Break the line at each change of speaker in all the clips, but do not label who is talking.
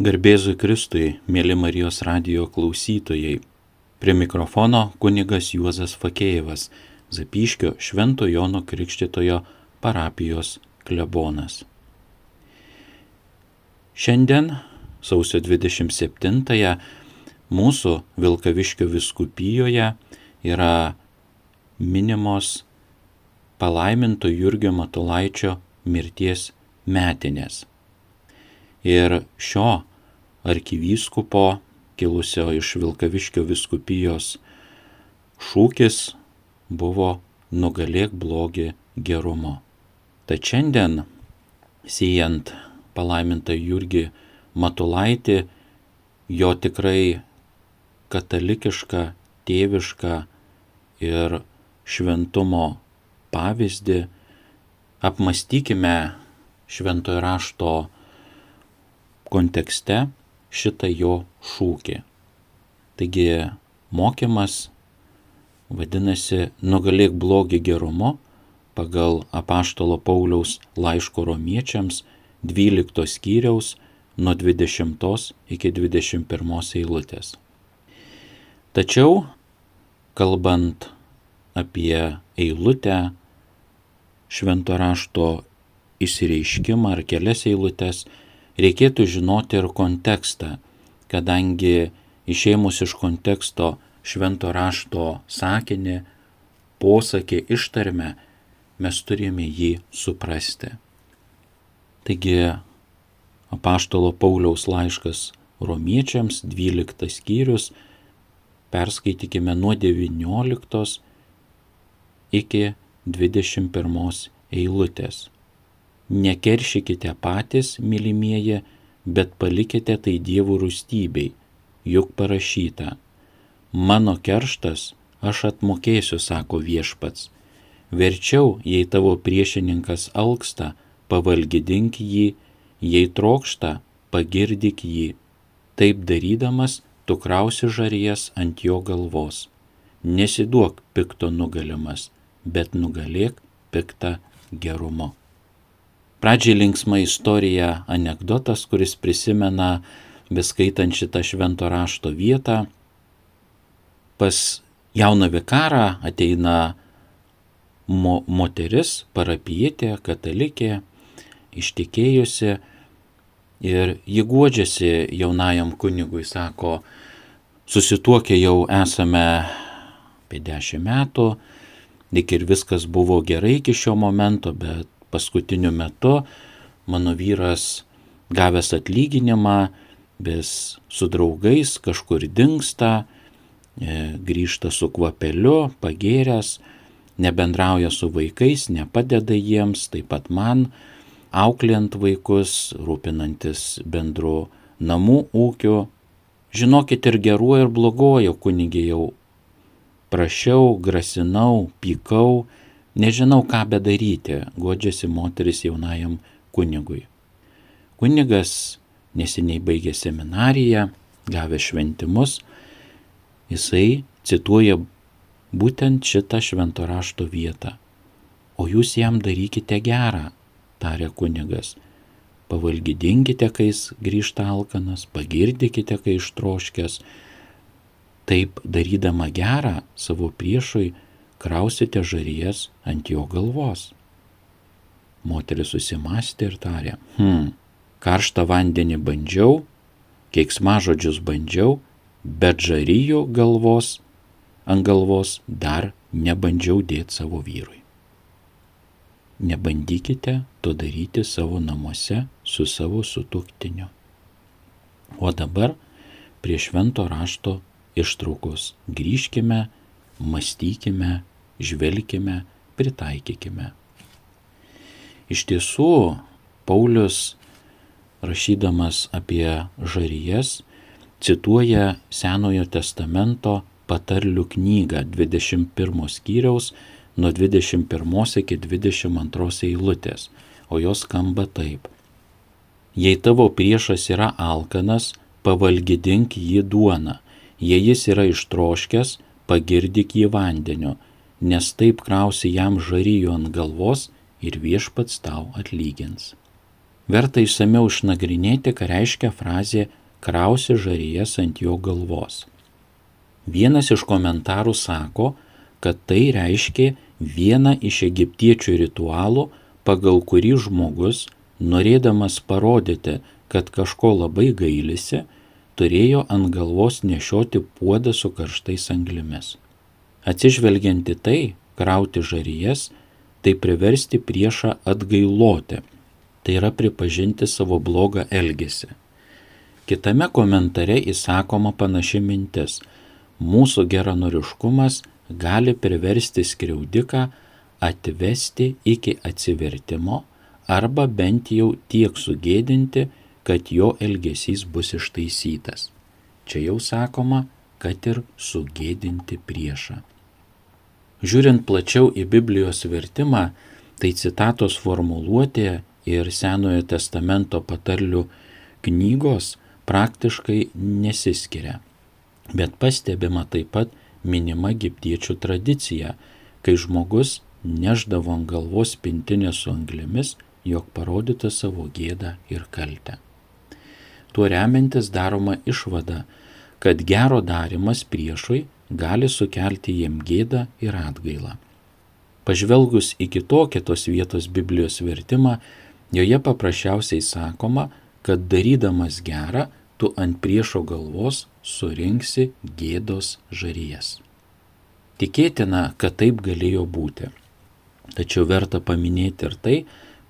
Garbėzui Kristui, mėly Marijos radio klausytojai. Prie mikrofono kunigas Juozas Fakėjevas, Zapyškio Švento Jono Krikštitojo parapijos klebonas. Šiandien, sausio 27-ąją, mūsų Vilkaviškio viskupijoje yra minimos palaiminto Jurgio Matulaičio mirties metinės. Ir šio arkivyskupo, kilusio iš Vilkaviškio viskupijos, šūkis buvo nugalėk blogį gerumo. Tad šiandien, siejant palaimintą Jurgį Matulaitį, jo tikrai katalikišką, tėvišką ir šventumo pavyzdį, apmastykime šventojo rašto kontekste šitą jo šūkį. Taigi mokymas vadinasi nugalėk blogį gerumu pagal apaštalo Pauliaus laiško romiečiams 12 skyriaus nuo 20 iki 21 eilutės. Tačiau, kalbant apie eilutę, švento rašto įsireiškimą ar kelias eilutes, reikėtų žinoti ir kontekstą, kadangi išėmus iš konteksto švento rašto sakinį, posakį, ištarmę, mes turime jį suprasti. Taigi, apaštalo Pauliaus laiškas romiečiams 12 skyrius, perskaitykime nuo 19 iki 21 eilutės. Nekeršykite patys, mylimieji, bet palikite tai dievų rūstybei, juk parašyta. Mano kerštas aš atmokėsiu, sako viešpats. Verčiau, jei tavo priešininkas alksta, pavalgydink jį, jei trokšta, pagirdik jį. Taip darydamas, tu krausi žarijas ant jo galvos. Nesiduok pikto nugalimas, bet nugalėk piktą gerumo. Pradžiai linksma istorija, anegdotas, kuris prisimena, beskaitant šitą švento rašto vietą. Pas jauną vikarą ateina mo moteris, parapietė, katalikė, ištikėjusi ir ji guodžiasi jaunajam kunigui, sako, susituokę jau esame apie dešimt metų, lik ir viskas buvo gerai iki šio momento, bet paskutiniu metu mano vyras gavęs atlyginimą, vis su draugais kažkur dinksta, e, grįžta su kvapeliu, pagėręs, nebendrauja su vaikais, nepadeda jiems, taip pat man, auklint vaikus, rūpinantis bendru namų ūkiu. Žinokit ir geruoju, ir blogoju kunigė jau prašiau, grasinau, pykau, Nežinau, ką bedaryti, godžiasi moteris jaunajam kunigui. Kunigas neseniai baigė seminariją, gavė šventimus, jisai cituoja būtent šitą švento rašto vietą. O jūs jam darykite gerą, tarė kunigas. Pavalgydinkite, kai jis grįžta alkanas, pagirdykite, kai ištroškęs. Taip darydama gerą savo priešui, krausite žarijas ant jo galvos. Moteris susimastė ir tarė, hm, karštą vandenį bandžiau, keiksmažodžius bandžiau, bet žaryjo galvos ant galvos dar nebandžiau dėti savo vyrui. Nebandykite to daryti savo namuose su savo sutuktiniu. O dabar prie švento rašto ištraukos grįžkime, mąstykime žvelgime, pritaikykime. Iš tiesų, Paulius, rašydamas apie žarijas, cituoja Senojo testamento patarlių knygą 21 skyriaus nuo 21 iki 22 eilutės, o jos skamba taip. Jei tavo priešas yra alkanas, pavalgydink jį duoną, jei jis yra ištroškęs, pagirdik jį vandeniu, nes taip krausi jam žaryjo ant galvos ir viešpats tau atlygins. verta išsameu išnagrinėti, ką reiškia frazė krausi žaryjas ant jo galvos. Vienas iš komentarų sako, kad tai reiškia vieną iš egiptiečių ritualų, pagal kurį žmogus, norėdamas parodyti, kad kažko labai gailisi, turėjo ant galvos nešioti puodą su karštais anglimis. Atsižvelgianti tai, krauti žaryjas, tai priversti priešą atgailoti, tai yra pripažinti savo blogą elgesį. Kitame komentare įsakoma panaši mintis - mūsų geranoriškumas gali priversti skriaudiką atvesti iki atsivertimo arba bent jau tiek sugėdinti, kad jo elgesys bus ištaisytas. Čia jau sakoma, kad ir sugėdinti priešą. Žiūrint plačiau į Biblijos vertimą, tai citatos formuluotė ir Senojo testamento patarlių knygos praktiškai nesiskiria. Bet pastebima taip pat minima egiptiečių tradicija, kai žmogus neždavo ant galvos pintinę su anglimis, jog parodytų savo gėdą ir kaltę. Tuo remiantis daroma išvada, kad gero darimas priešui gali sukelti jiem gėdą ir atgailą. Pažvelgus į kitokį tos vietos Biblijos vertimą, joje paprasčiausiai sakoma, kad darydamas gerą tu ant priešo galvos surinksi gėdos žarijas. Tikėtina, kad taip galėjo būti. Tačiau verta paminėti ir tai,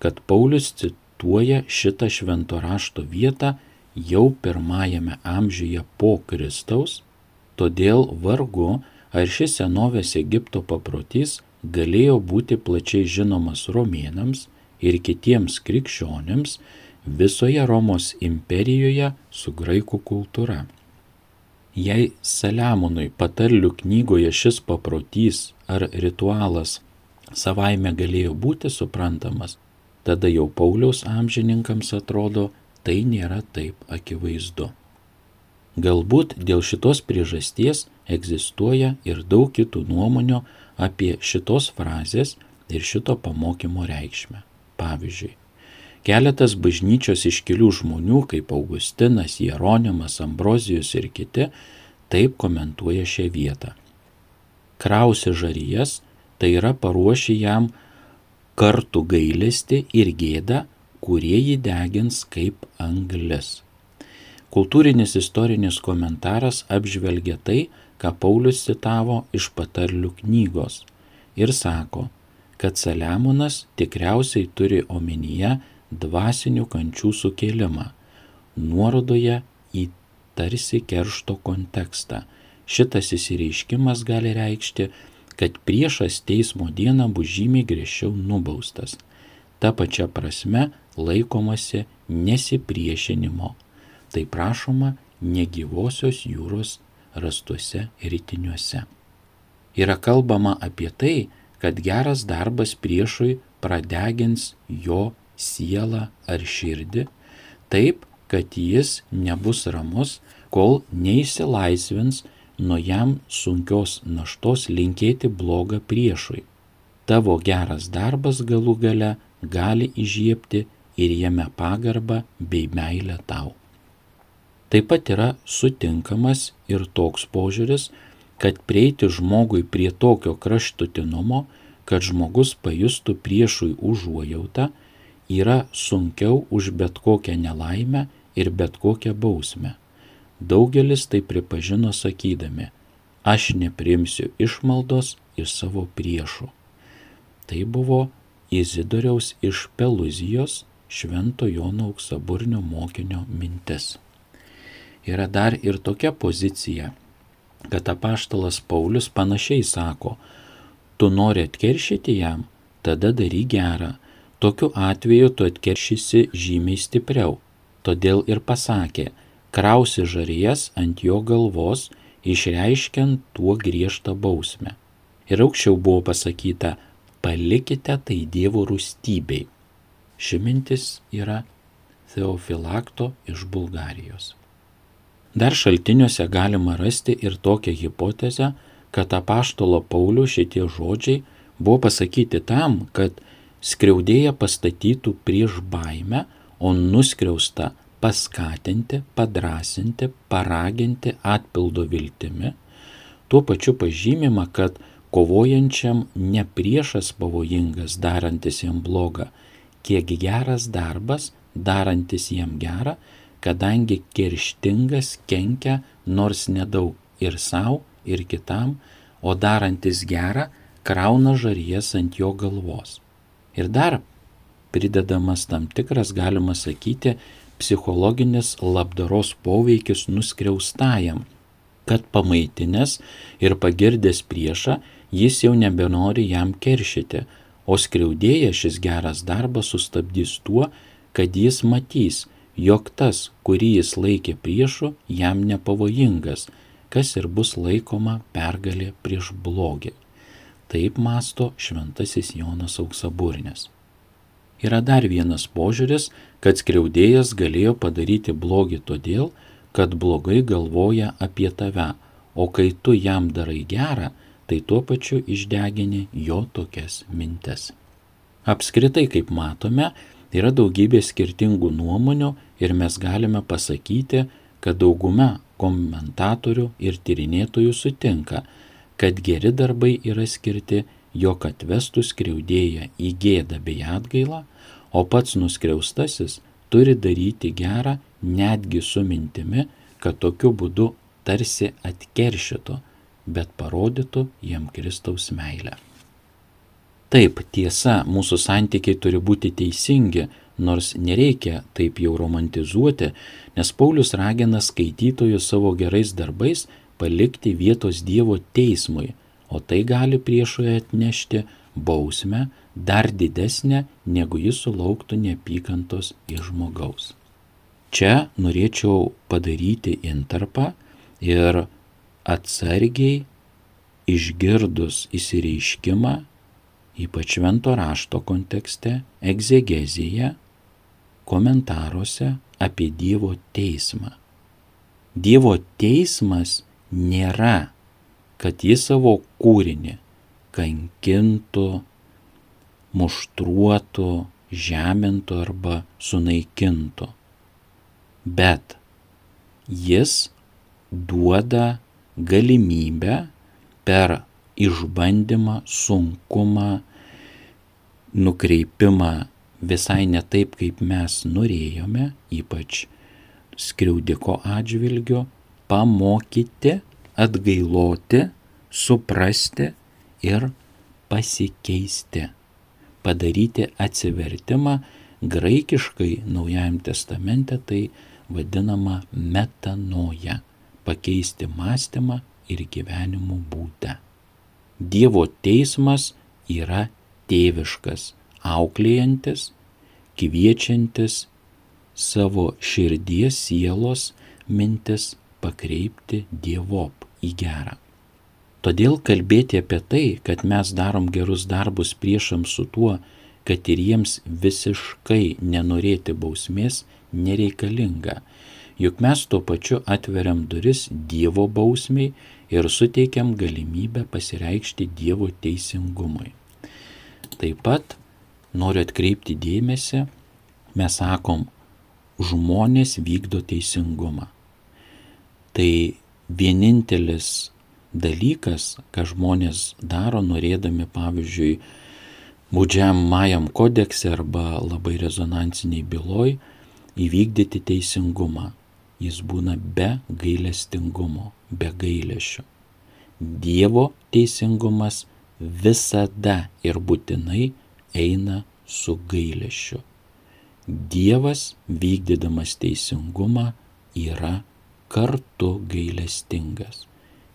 kad Paulius cituoja šitą švento rašto vietą jau pirmajame amžiuje po Kristaus, todėl vargu ar šis senovės Egipto paprotys galėjo būti plačiai žinomas romėnams ir kitiems krikščionėms, visoje Romos imperijoje su graikų kultūra. Jei Saliamonui patarlių knygoje šis paprotys ar ritualas savaime galėjo būti suprantamas, tada jau Pauliaus amžininkams atrodo, tai nėra taip akivaizdu. Galbūt dėl šitos priežasties egzistuoja ir daug kitų nuomonių apie šitos frazės ir šito pamokymo reikšmę. Pavyzdžiui, Keletas bažnyčios iškilių žmonių, kaip Augustinas, Jeronimas, Ambrozijus ir kiti, taip komentuoja šią vietą. Krausi žarijas, tai yra paruoši jam kartu gailesti ir gėdą, kurie jį degins kaip anglis. Kultūrinis istorinis komentaras apžvelgia tai, ką Paulius citavo iš patarlių knygos ir sako, kad Saliamonas tikriausiai turi omenyje dvasinių kančių sukėlimą, nuorodoje į tarsi keršto kontekstą. Šitas įsireiškimas gali reikšti, kad priešas teismo dieną bus žymiai griežčiau nubaustas. Ta pačia prasme laikomasi nesipriešinimo. Tai prašoma negyvosios jūros rastuose rytiniuose. Yra kalbama apie tai, kad geras darbas priešui pradegins jo sielą ar širdį, taip, kad jis nebus ramus, kol neįsilaisvins nuo jam sunkios naštos linkėti blogą priešui. Tavo geras darbas galų gale gali įžiepti ir jame pagarbą bei meilę tau. Taip pat yra sutinkamas ir toks požiūris, kad prieiti žmogui prie tokio kraštutinumo, kad žmogus pajustų priešui užuojautą, yra sunkiau už bet kokią nelaimę ir bet kokią bausmę. Daugelis tai pripažino sakydami, aš neprimsiu išmaldos iš savo priešų. Tai buvo Izidoriaus iš Peluzijos Švento Jono auksaburnio mokinio mintis. Yra dar ir tokia pozicija, kad apaštalas Paulius panašiai sako, tu nori atkeršyti jam, tada daryk gerą, Tokiu atveju tu atkeršysi žymiai stipriau. Todėl ir pasakė, krausi žarijas ant jo galvos, išreiškiant tuo griežtą bausmę. Ir aukščiau buvo pasakyta, palikite tai Dievo rūstybei. Ši mintis yra Theofilakto iš Bulgarijos. Dar šaltiniuose galima rasti ir tokią hipotezę, kad apaštalo Paulių šitie žodžiai buvo pasakyti tam, kad skriaudėją pastatytų prieš baimę, o nuskriausta paskatinti, padrasinti, paraginti atpildo viltimi. Tuo pačiu pažymima, kad kovojančiam ne priešas pavojingas darantis jam blogą, kiek geras darbas darantis jam gerą, kadangi kerštingas kenkia nors nedaug ir savo, ir kitam, o darantis gerą krauna žaries ant jo galvos. Ir dar pridedamas tam tikras, galima sakyti, psichologinis labdaros poveikis nuskriaustajam, kad pamaitinės ir pagirdęs priešą, jis jau nebenori jam keršyti, o skriaudėja šis geras darbas sustabdys tuo, kad jis matys, jog tas, kurį jis laikė priešu, jam nepavojingas, kas ir bus laikoma pergalė prieš blogį. Taip masto šventasis Jonas Auksaburnis. Yra dar vienas požiūris, kad skriaudėjas galėjo padaryti blogį todėl, kad blogai galvoja apie tave, o kai tu jam darai gerą, tai tuo pačiu išdegini jo tokias mintes. Apskritai, kaip matome, yra daugybė skirtingų nuomonių ir mes galime pasakyti, kad dauguma komentatorių ir tyrinėtojų sutinka, kad geri darbai yra skirti, jog atvestų skriaudėją į gėdą bei atgailą, o pats nuskriaustasis turi daryti gerą netgi su mintimi, kad tokiu būdu tarsi atkeršytų, bet parodytų jam Kristaus meilę. Taip, tiesa, mūsų santykiai turi būti teisingi, nors nereikia taip jau romantizuoti, nes Paulius ragina skaitytojus savo gerais darbais palikti vietos Dievo teismui, o tai gali priešoje atnešti bausmę dar didesnė, negu jis sulauktų neapykantos iš žmogaus. Čia norėčiau padaryti intarpą ir atsargiai išgirdus įsireiškimą, ypač švento rašto kontekste, egzegeziją, komentaruose apie Dievo teismą. Dievo teismas nėra, kad jis savo kūrinį kankintų, muštruotų, žemintų arba sunaikintų. Bet jis duoda galimybę per išbandymą, sunkumą, nukreipimą visai ne taip, kaip mes norėjome, ypač skriaudiko atžvilgiu, pamokyti, atgailoti, suprasti ir pasikeisti padaryti atsivertimą, graikiškai Naujajam testamente tai vadinama metanoja - pakeisti mąstymą ir gyvenimo būdą. Dievo teismas yra tėviškas, auklėjantis, kviečiantis savo širdies sielos mintis pakreipti Dievop į gerą. Todėl kalbėti apie tai, kad mes darom gerus darbus priešams su tuo, kad ir jiems visiškai nenorėti bausmės, nereikalinga. Juk mes tuo pačiu atveriam duris Dievo bausmiai ir suteikiam galimybę pasireikšti Dievo teisingumui. Taip pat noriu atkreipti dėmesį, mes sakom, žmonės vykdo teisingumą. Tai vienintelis dalykas, ką žmonės daro, norėdami, pavyzdžiui, baudžiamajam kodekse arba labai rezonansiniai byloj įvykdyti teisingumą. Jis būna be gailestingumo, be gailėšio. Dievo teisingumas visada ir būtinai eina su gailėšiu. Dievas vykdydamas teisingumą yra kartu gailestingas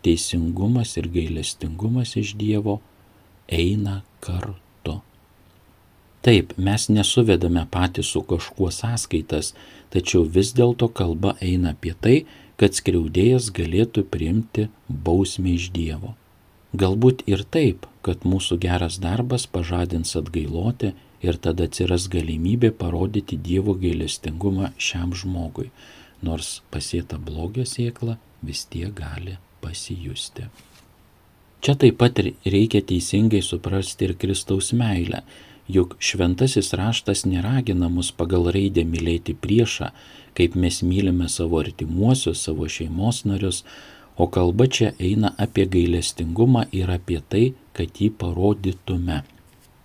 teisingumas ir gailestingumas iš Dievo eina kartu. Taip, mes nesuvedame patys su kažkuo sąskaitas, tačiau vis dėlto kalba eina apie tai, kad skriaudėjas galėtų priimti bausmę iš Dievo. Galbūt ir taip, kad mūsų geras darbas pažadins atgailoti ir tada atsiras galimybė parodyti Dievo gailestingumą šiam žmogui, nors pasėta blogio sėkla vis tiek gali pasijusti. Čia taip pat reikia teisingai suprasti ir Kristaus meilę. juk šventasis raštas neragina mus pagal raidę mylėti priešą, kaip mes mylime savo artimuosius, savo šeimos narius, o kalba čia eina apie gailestingumą ir apie tai, kad jį parodytume.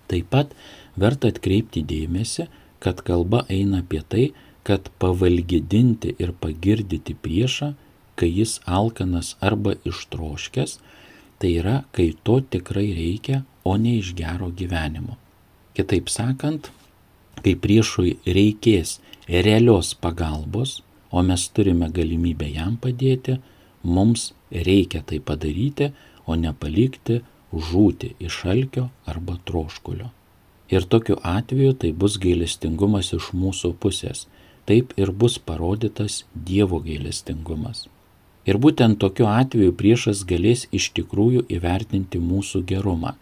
Taip pat verta atkreipti dėmesį, kad kalba eina apie tai, kad pavalgydinti ir pagirdyti priešą, kai jis alkanas arba ištroškęs, tai yra, kai to tikrai reikia, o ne iš gero gyvenimo. Kitaip sakant, kai priešui reikės realios pagalbos, o mes turime galimybę jam padėti, mums reikia tai padaryti, o nepalikti žūti iš alkio arba troškulio. Ir tokiu atveju tai bus gailestingumas iš mūsų pusės, taip ir bus parodytas Dievo gailestingumas. Ir būtent tokiu atveju priešas galės iš tikrųjų įvertinti mūsų gerumą,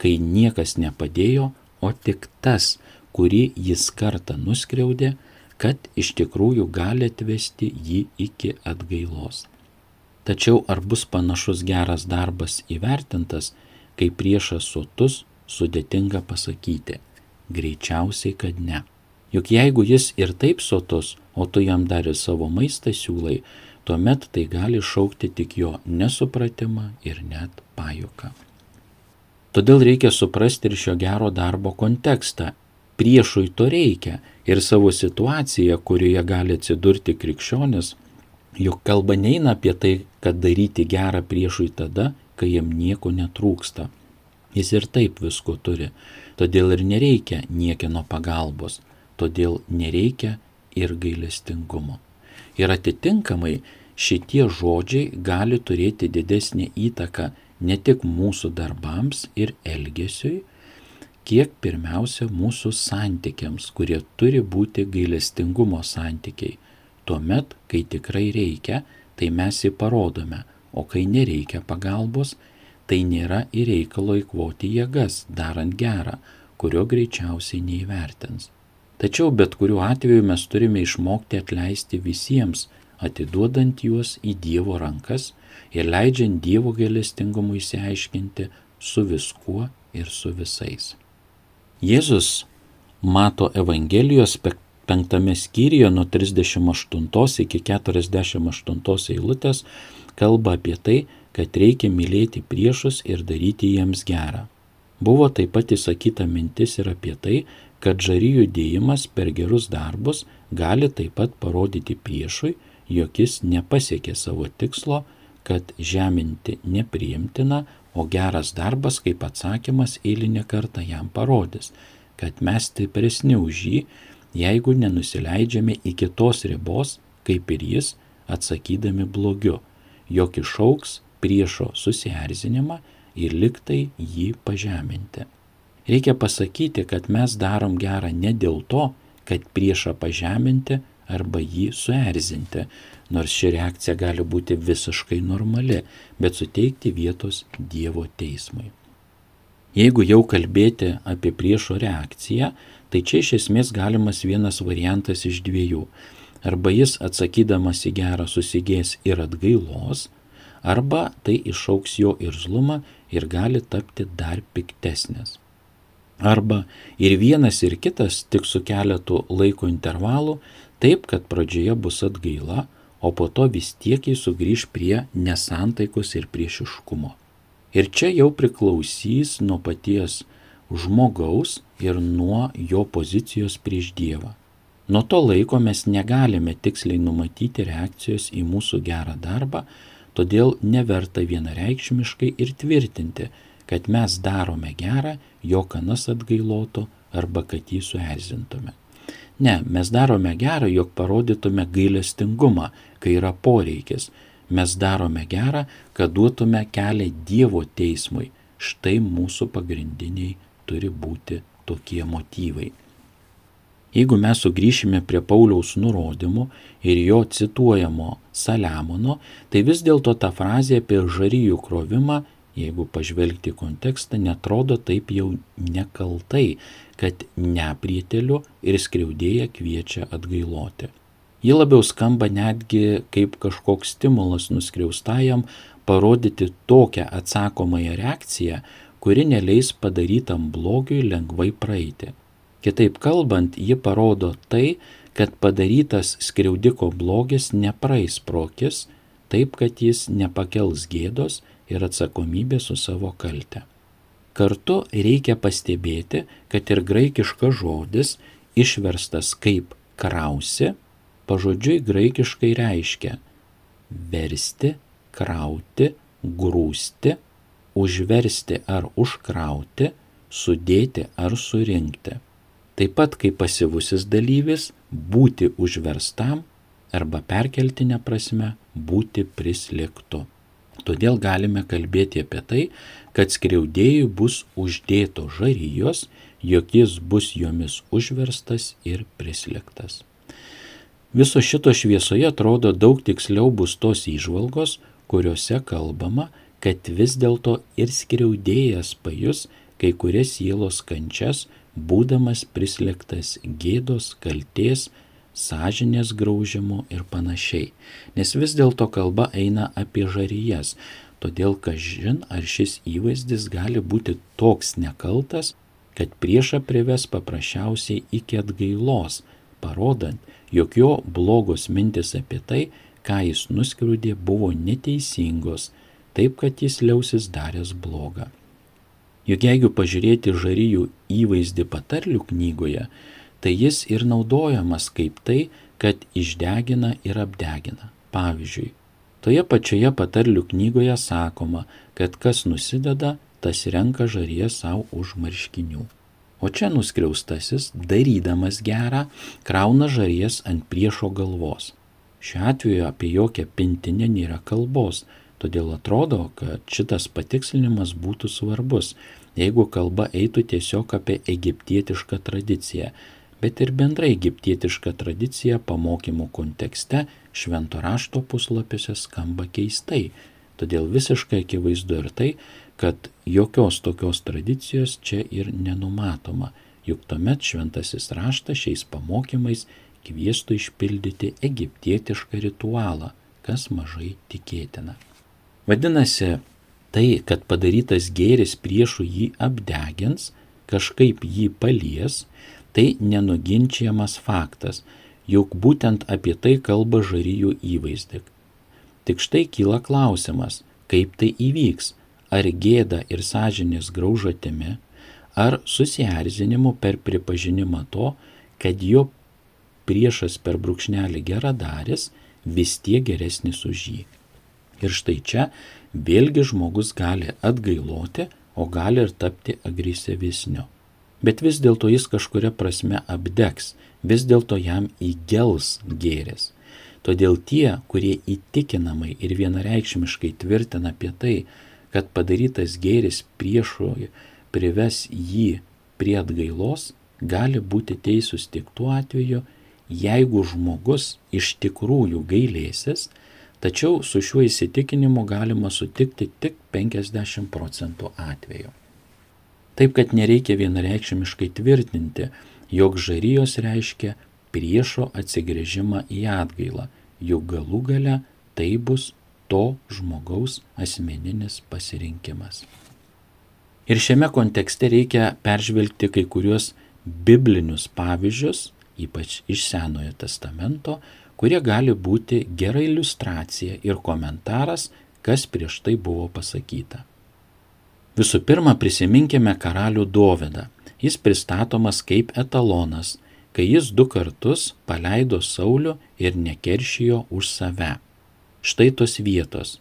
kai niekas nepadėjo, o tik tas, kurį jis kartą nuskriaudė, kad iš tikrųjų gali atvesti jį iki atgailos. Tačiau ar bus panašus geras darbas įvertintas, kai priešas sotus, sudėtinga pasakyti. Greičiausiai, kad ne. Juk jeigu jis ir taip sotus, o tu jam dar ir savo maistą siūlai, tuomet tai gali šaukti tik jo nesupratimą ir net pajuką. Todėl reikia suprasti ir šio gero darbo kontekstą. Priešui to reikia ir savo situaciją, kurioje gali atsidurti krikščionis, juk kalba neina apie tai, kad daryti gerą priešui tada, kai jam nieko netrūksta. Jis ir taip visko turi, todėl ir nereikia niekieno pagalbos, todėl nereikia ir gailestingumo. Ir atitinkamai šitie žodžiai gali turėti didesnį įtaką ne tik mūsų darbams ir elgesiui, kiek pirmiausia mūsų santykiams, kurie turi būti gailestingumo santykiai. Tuomet, kai tikrai reikia, tai mes jį parodome, o kai nereikia pagalbos, tai nėra į reikalo įkvoti jėgas, darant gerą, kurio greičiausiai neįvertins. Tačiau bet kuriuo atveju mes turime išmokti atleisti visiems, atiduodant juos į Dievo rankas ir leidžiant Dievo gailestingumui įsiaiškinti su viskuo ir su visais. Jėzus mato Evangelijos penktame skyriuje nuo 38 iki 48 eilutės kalba apie tai, kad reikia mylėti priešus ir daryti jiems gerą. Buvo taip pat įsakyta mintis ir apie tai, kad žaryjų dėjimas per gerus darbus gali taip pat parodyti priešui, jog jis nepasiekė savo tikslo kad žeminti nepriimtina, o geras darbas kaip atsakymas eilinę kartą jam parodys, kad mes stipresni už jį, jeigu nenusileidžiame iki tos ribos, kaip ir jis, atsakydami blogiu, jog išauks priešo susierzinimą ir liktai jį pažeminti. Reikia pasakyti, kad mes darom gerą ne dėl to, kad priešą pažeminti arba jį suerzinti, nors ši reakcija gali būti visiškai normali, bet suteikti vietos Dievo teismui. Jeigu jau kalbėti apie priešo reakciją, tai čia iš esmės galimas vienas variantas iš dviejų. Arba jis atsakydamas į gerą susigės ir atgailos, arba tai išauks jo irzlumą ir gali tapti dar piktesnis. Arba ir vienas ir kitas tik su keletu laiko intervalų, taip kad pradžioje bus atgaila, o po to vis tiek jis sugrįž prie nesantaikos ir priešiškumo. Ir čia jau priklausys nuo paties žmogaus ir nuo jo pozicijos prieš Dievą. Nuo to laiko mes negalime tiksliai numatyti reakcijos į mūsų gerą darbą, todėl neverta vienareikšmiškai ir tvirtinti, kad mes darome gerą, jo kanas atgailotų arba kad jį suerzintume. Ne, mes darome gerą, jog parodytume gailestingumą, kai yra poreikis. Mes darome gerą, kad duotume kelią Dievo teismui. Štai mūsų pagrindiniai turi būti tokie motyvai. Jeigu mes sugrįšime prie Pauliaus nurodymų ir jo cituojamo Saliamono, tai vis dėlto ta frazė apie žaryjų krovimą jeigu pažvelgti kontekstą, netrodo taip jau nekaltai, kad neprieteliu ir skriaudėja kviečia atgailoti. Ji labiau skamba netgi kaip kažkoks stimulas nuskriaustajam parodyti tokią atsakomąją reakciją, kuri neleis padarytam blogiui lengvai praeiti. Kitaip kalbant, ji parodo tai, kad padarytas skriaudiko blogis nepraeis prokis, taip kad jis nepakels gėdos ir atsakomybės su savo kalte. Kartu reikia pastebėti, kad ir graikiškas žodis išverstas kaip krausi, pažodžiui graikiškai reiškia versti, krauti, grūsti, užversti ar užkrauti, sudėti ar surinkti. Taip pat kaip pasivusis dalyvis būti užverstam arba perkeltinė prasme būti prislėgtu. Todėl galime kalbėti apie tai, kad skriaudėjui bus uždėto žaryjos, jog jis bus jomis užverstas ir prislėgtas. Viso šito šviesoje atrodo daug tiksliau bus tos įžvalgos, kuriuose kalbama, kad vis dėlto ir skriaudėjas pajus kai kurias sielos kančias, būdamas prislėgtas gėdos, kalties, sąžinės graužimo ir panašiai. Nes vis dėlto kalba eina apie žaryjas, todėl kažin ar šis įvaizdis gali būti toks nekaltas, kad priešą prives paprasčiausiai iki atgailos, parodant, jog jo blogos mintis apie tai, ką jis nuskriaudė, buvo neteisingos, taip kad jis liausis daręs blogą. Juk jeigu pažiūrėti žaryjų įvaizdį patarlių knygoje, tai jis ir naudojamas kaip tai, kad išdegina ir apdegina. Pavyzdžiui, toje pačioje patarlių knygoje sakoma, kad kas nusideda, tas renka žaryje savo už marškinių. O čia nuskriaustasis, darydamas gerą, krauna žaries ant priešo galvos. Šiuo atveju apie jokią pintinę nėra kalbos, Todėl atrodo, kad šitas patikslinimas būtų svarbus, jeigu kalba eitų tiesiog apie egiptietišką tradiciją, bet ir bendrai egiptietiška tradicija pamokymų kontekste švento rašto puslapiuose skamba keistai. Todėl visiškai akivaizdu ir tai, kad jokios tokios tradicijos čia ir nenumatoma, juk tuomet šventasis raštas šiais pamokymais kvieštų išpildyti egiptietišką ritualą, kas mažai tikėtina. Vadinasi, tai, kad padarytas gėris priešų jį apdegins, kažkaip jį palies, tai nenuginčiamas faktas, juk būtent apie tai kalba žaryjų įvaizdį. Tik štai kyla klausimas, kaip tai įvyks, ar gėda ir sąžinės graužatimi, ar susierzinimu per pripažinimą to, kad jo priešas per brūkšnelį geradaris vis tiek geresnis už jį. Ir štai čia vėlgi žmogus gali atgailoti, o gali ir tapti agresyvesniu. Bet vis dėlto jis kažkuria prasme apdegs, vis dėlto jam įgels gėris. Todėl tie, kurie įtikinamai ir vienareikšmiškai tvirtina apie tai, kad padarytas gėris priešoji prives jį prie atgailos, gali būti teisūs tik tuo atveju, jeigu žmogus iš tikrųjų gailėsis, Tačiau su šiuo įsitikinimu galima sutikti tik 50 procentų atveju. Taip kad nereikia vienareikšmiškai tvirtinti, jog žarijos reiškia priešo atsigrėžimą į atgailą, juk galų gale tai bus to žmogaus asmeninis pasirinkimas. Ir šiame kontekste reikia peržvelgti kai kuriuos biblinius pavyzdžius, ypač iš Senojo testamento, kurie gali būti gera iliustracija ir komentaras, kas prieš tai buvo pasakyta. Visų pirma, prisiminkime karalių Dovydą. Jis pristatomas kaip etalonas, kai jis du kartus paleido Saulių ir nekeršijo už save. Štai tos vietos.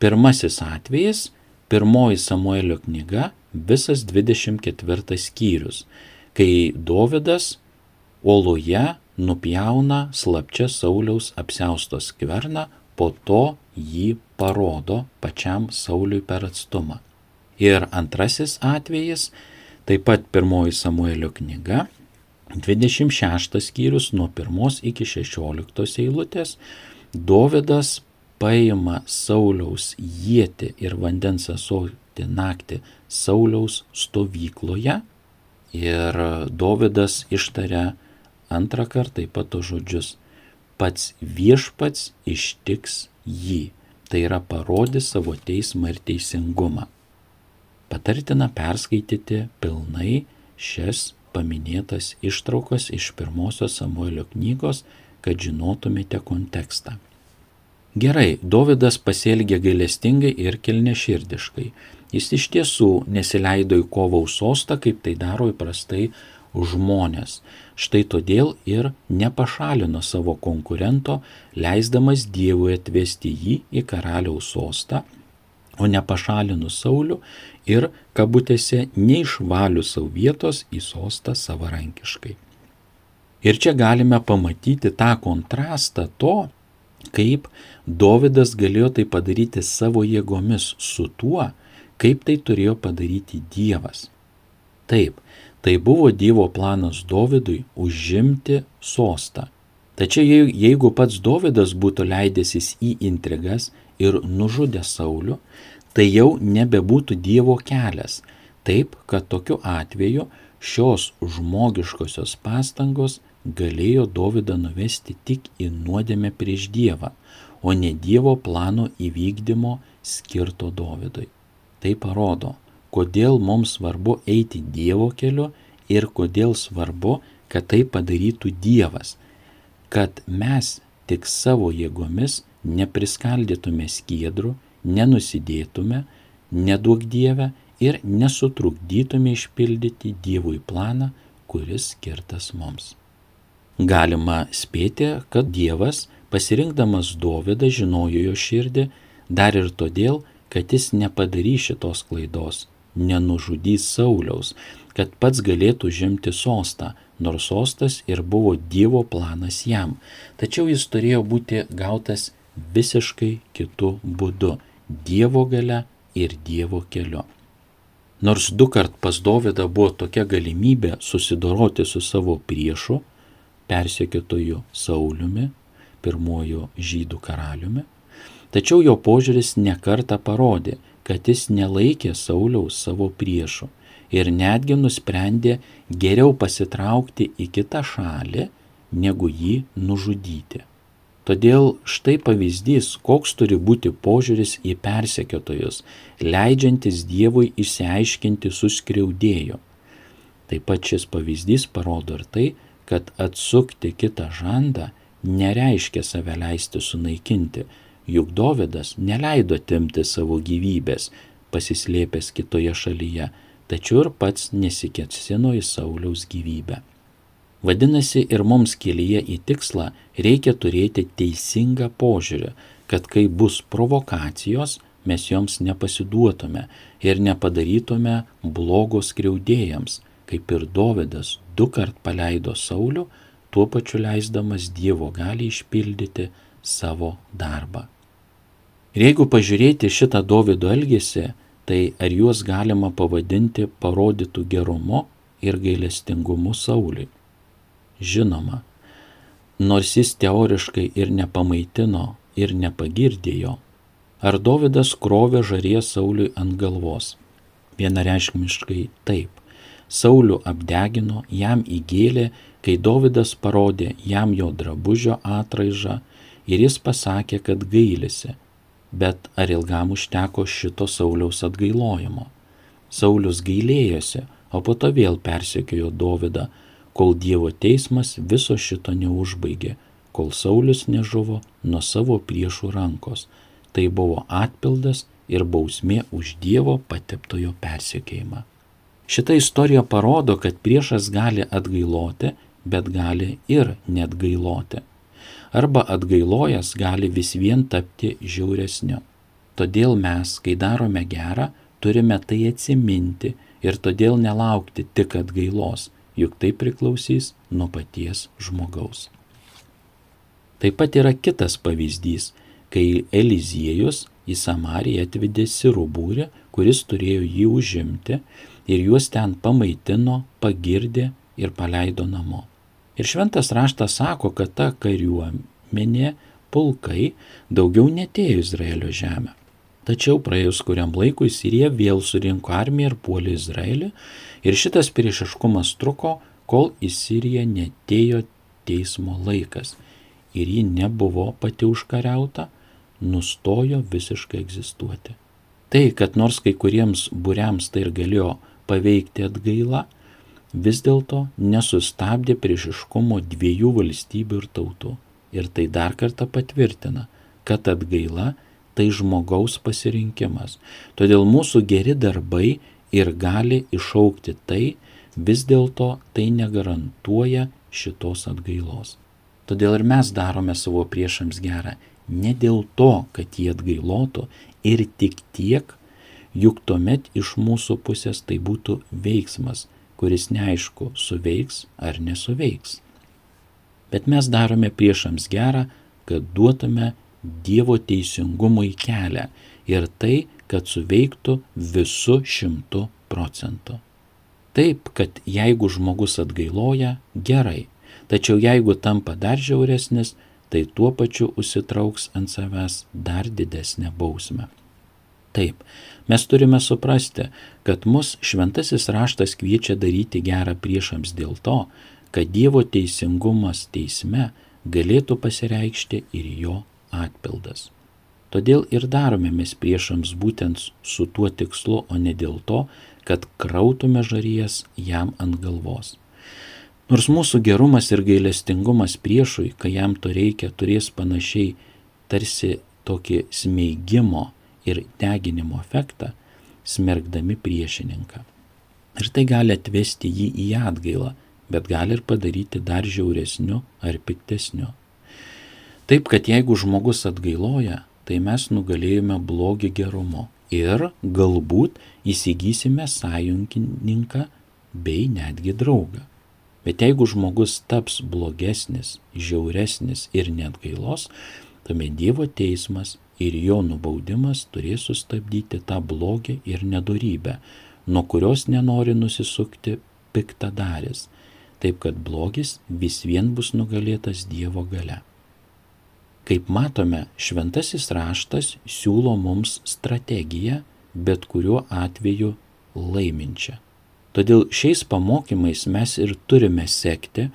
Pirmasis atvejis - pirmoji Samuelio knyga, visas 24 skyrius, kai Dovydas Oloje nupjauna slapčia Sauliaus apsiaustos skverną, po to jį parodo pačiam Sauliui per atstumą. Ir antrasis atvejis, taip pat pirmoji Samuelio knyga, 26 skyrius nuo 1 iki 16 eilutės, Dovydas paima Sauliaus jėti ir vandens asotį naktį Sauliaus stovykloje ir Dovydas ištaria antrą kartą taip pat tos žodžius. Pats viešpats ištiks jį. Tai yra parodys savo teismą ir teisingumą. patartina perskaityti pilnai šias paminėtas ištraukas iš pirmosios Samuelio knygos, kad žinotumėte kontekstą. Gerai, Dovydas pasielgė gailestingai ir kilneširdiškai. Jis iš tiesų nesileido į kovą už sostą, kaip tai daro įprastai žmonės. Štai todėl ir nepašalino savo konkurento, leisdamas Dievui atvesti jį į karaliaus sostą, o nepašalinus Saulių ir kabutėse neišvaliu savo vietos į sostą savarankiškai. Ir čia galime pamatyti tą kontrastą to, kaip Dovydas galėjo tai padaryti savo jėgomis su tuo, kaip tai turėjo padaryti Dievas. Taip, tai buvo Dievo planas Dovydui užimti sostą. Tačiau jeigu pats Dovydas būtų leidęsis į intrigas ir nužudė Saulių, tai jau nebebūtų Dievo kelias. Taip, kad tokiu atveju šios žmogiškosios pastangos galėjo Dovydą nuvesti tik į nuodėmę prieš Dievą, o ne Dievo plano įvykdymo skirto Dovydui. Tai parodo, kodėl mums svarbu eiti Dievo keliu ir kodėl svarbu, kad tai padarytų Dievas, kad mes tik savo jėgomis nepriskaldytume skiedrų, nenusidėtume, neduok Dievę ir nesutrukdytume išpildyti Dievui planą, kuris skirtas mums. Galima spėti, kad Dievas, pasirinkdamas Dovydą, žinojo jo širdį dar ir todėl, kad jis nepadarys šitos klaidos, nenužudys Sauliaus, kad pats galėtų žemti sostą, nors sostas ir buvo Dievo planas jam. Tačiau jis turėjo būti gautas visiškai kitų būdų - Dievo gale ir Dievo keliu. Nors du kart pas Dovydą buvo tokia galimybė susidoroti su savo priešu, persekiotoju Sauliumi, pirmojo žydų karaliumi, Tačiau jo požiūris nekarta parodė, kad jis nelaikė Sauliaus savo priešų ir netgi nusprendė geriau pasitraukti į kitą šalį, negu jį nužudyti. Todėl štai pavyzdys, koks turi būti požiūris į persekiotojus, leidžiantis Dievui išsiaiškinti su skriaudėju. Taip pat šis pavyzdys parodo ir tai, kad atsukti kitą žandą nereiškia save leisti sunaikinti, juk Dovydas neleido timti savo gyvybės, pasislėpęs kitoje šalyje, tačiau ir pats nesikėsino į Sauliaus gyvybę. Vadinasi, ir mums kelyje į tikslą reikia turėti teisingą požiūrį, kad kai bus provokacijos, mes joms nepasiduotume ir nepadarytume blogos kriaudėjams, kaip ir Dovydas du kart paleido Saulių, tuo pačiu leisdamas Dievo gali išpildyti savo darbą. Ir jeigu pažiūrėti šitą Dovido elgesį, tai ar juos galima pavadinti parodytų gerumu ir gailestingumu Sauliui? Žinoma, nors jis teoriškai ir nepamaitino ir nepagirdėjo, ar Dovydas krovė žarė Sauliui ant galvos? Vienareišmiškai taip. Saulių apdegino, jam įgėlė, kai Dovydas parodė jam jo drabužio atraižą ir jis pasakė, kad gailisi Bet ar ilgam užteko šito Sauliaus atgailojimo? Saulius gailėjosi, o po to vėl persekiojo Dovydą, kol Dievo teismas viso šito neužbaigė, kol Saulis nežuvo nuo savo priešų rankos. Tai buvo atpildas ir bausmė už Dievo pateptojo persekėjimą. Šita istorija parodo, kad priešas gali atgailoti, bet gali ir net gailoti arba atgailojęs gali vis vien tapti žiauresniu. Todėl mes, kai darome gerą, turime tai atsiminti ir todėl nelaukti tik atgailos, juk tai priklausys nuo paties žmogaus. Taip pat yra kitas pavyzdys, kai Eliziejus į Samariją atvedė sirų būrį, kuris turėjo jį užimti ir juos ten pamaitino, pagirdė ir paleido namo. Ir šventas raštas sako, kad ta kariuomenė, pulkai daugiau netėjo Izraelio žemę. Tačiau praėjus kuriam laikui Sirija vėl surinko armiją ir puolė Izraelį ir šitas priešiškumas truko, kol į Siriją netėjo teismo laikas ir ji nebuvo pati užkariauta, nustojo visiškai egzistuoti. Tai, kad nors kai kuriems būriams tai ir galėjo paveikti atgaila, vis dėlto nesustabdė priešiškumo dviejų valstybių ir tautų. Ir tai dar kartą patvirtina, kad atgaila tai žmogaus pasirinkimas. Todėl mūsų geri darbai ir gali išaukti tai, vis dėlto tai negarantuoja šitos atgailos. Todėl ir mes darome savo priešams gerą ne dėl to, kad jie atgailotų ir tik tiek, juk tuomet iš mūsų pusės tai būtų veiksmas, kuris neaišku suveiks ar nesuveiks. Bet mes darome priešams gerą, kad duotume Dievo teisingumui kelią ir tai, kad suveiktų visų šimtų procentų. Taip, kad jeigu žmogus atgailoja, gerai, tačiau jeigu tampa dar žiauresnis, tai tuo pačiu užsitrauks ant savęs dar didesnę bausmę. Taip, mes turime suprasti, kad mus šventasis raštas kviečia daryti gerą priešams dėl to, kad Dievo teisingumas teisme galėtų pasireikšti ir jo atpildas. Todėl ir darome mes priešams būtent su tuo tikslu, o ne dėl to, kad krautume žarijas jam ant galvos. Nors mūsų gerumas ir gailestingumas priešui, kai jam to reikia, turės panašiai tarsi tokį smeigimo ir deginimo efektą, smergdami priešininką. Ir tai gali atvesti jį į atgailą, bet gali ir padaryti dar žiauresniu ar piktesniu. Taip, kad jeigu žmogus atgailoja, tai mes nugalėjome blogį gerumu ir galbūt įsigysime sąjungininką bei netgi draugą. Bet jeigu žmogus taps blogesnis, žiauresnis ir net gailos, tuomet Dievo teismas ir jo nubaudimas turės sustabdyti tą blogį ir nedorybę, nuo kurios nenori nusisukti piktadaris, taip kad blogis vis vien bus nugalėtas Dievo gale. Kaip matome, šventasis raštas siūlo mums strategiją, bet kuriuo atveju laiminčią. Todėl šiais pamokymais mes ir turime sekti,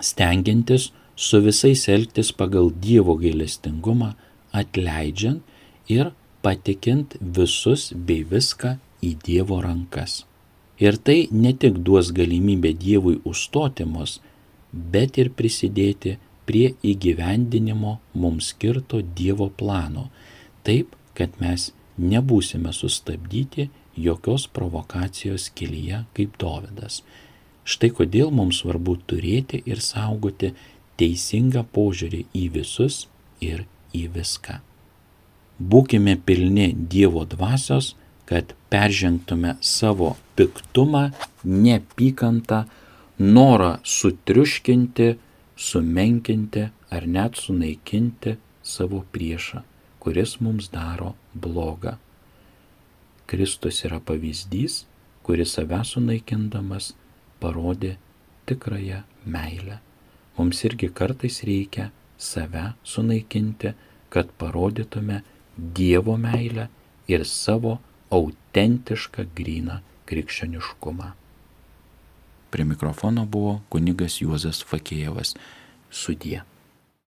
stengiantis su visais elgtis pagal Dievo gailestingumą, atleidžiant ir patikint visus bei viską į Dievo rankas. Ir tai ne tik duos galimybę Dievui užstoti mus, bet ir prisidėti prie įgyvendinimo mums skirto Dievo plano, taip, kad mes nebūsime sustabdyti jokios provokacijos kelyje kaip Dovydas. Štai kodėl mums svarbu turėti ir saugoti teisingą požiūrį į visus ir į viską. Būkime pilni Dievo dvasios, kad peržengtume savo piktumą, nepykantą, norą sutriuškinti, sumenkinti ar net sunaikinti savo priešą, kuris mums daro blogą. Kristus yra pavyzdys, kuris save sunaikindamas parodė tikrąją meilę. Mums irgi kartais reikia save sunaikinti, kad parodytume Dievo meilę ir savo autentišką gryną krikščioniškumą. Prie mikrofono buvo kunigas Juozas Fakėjevas. Sudie.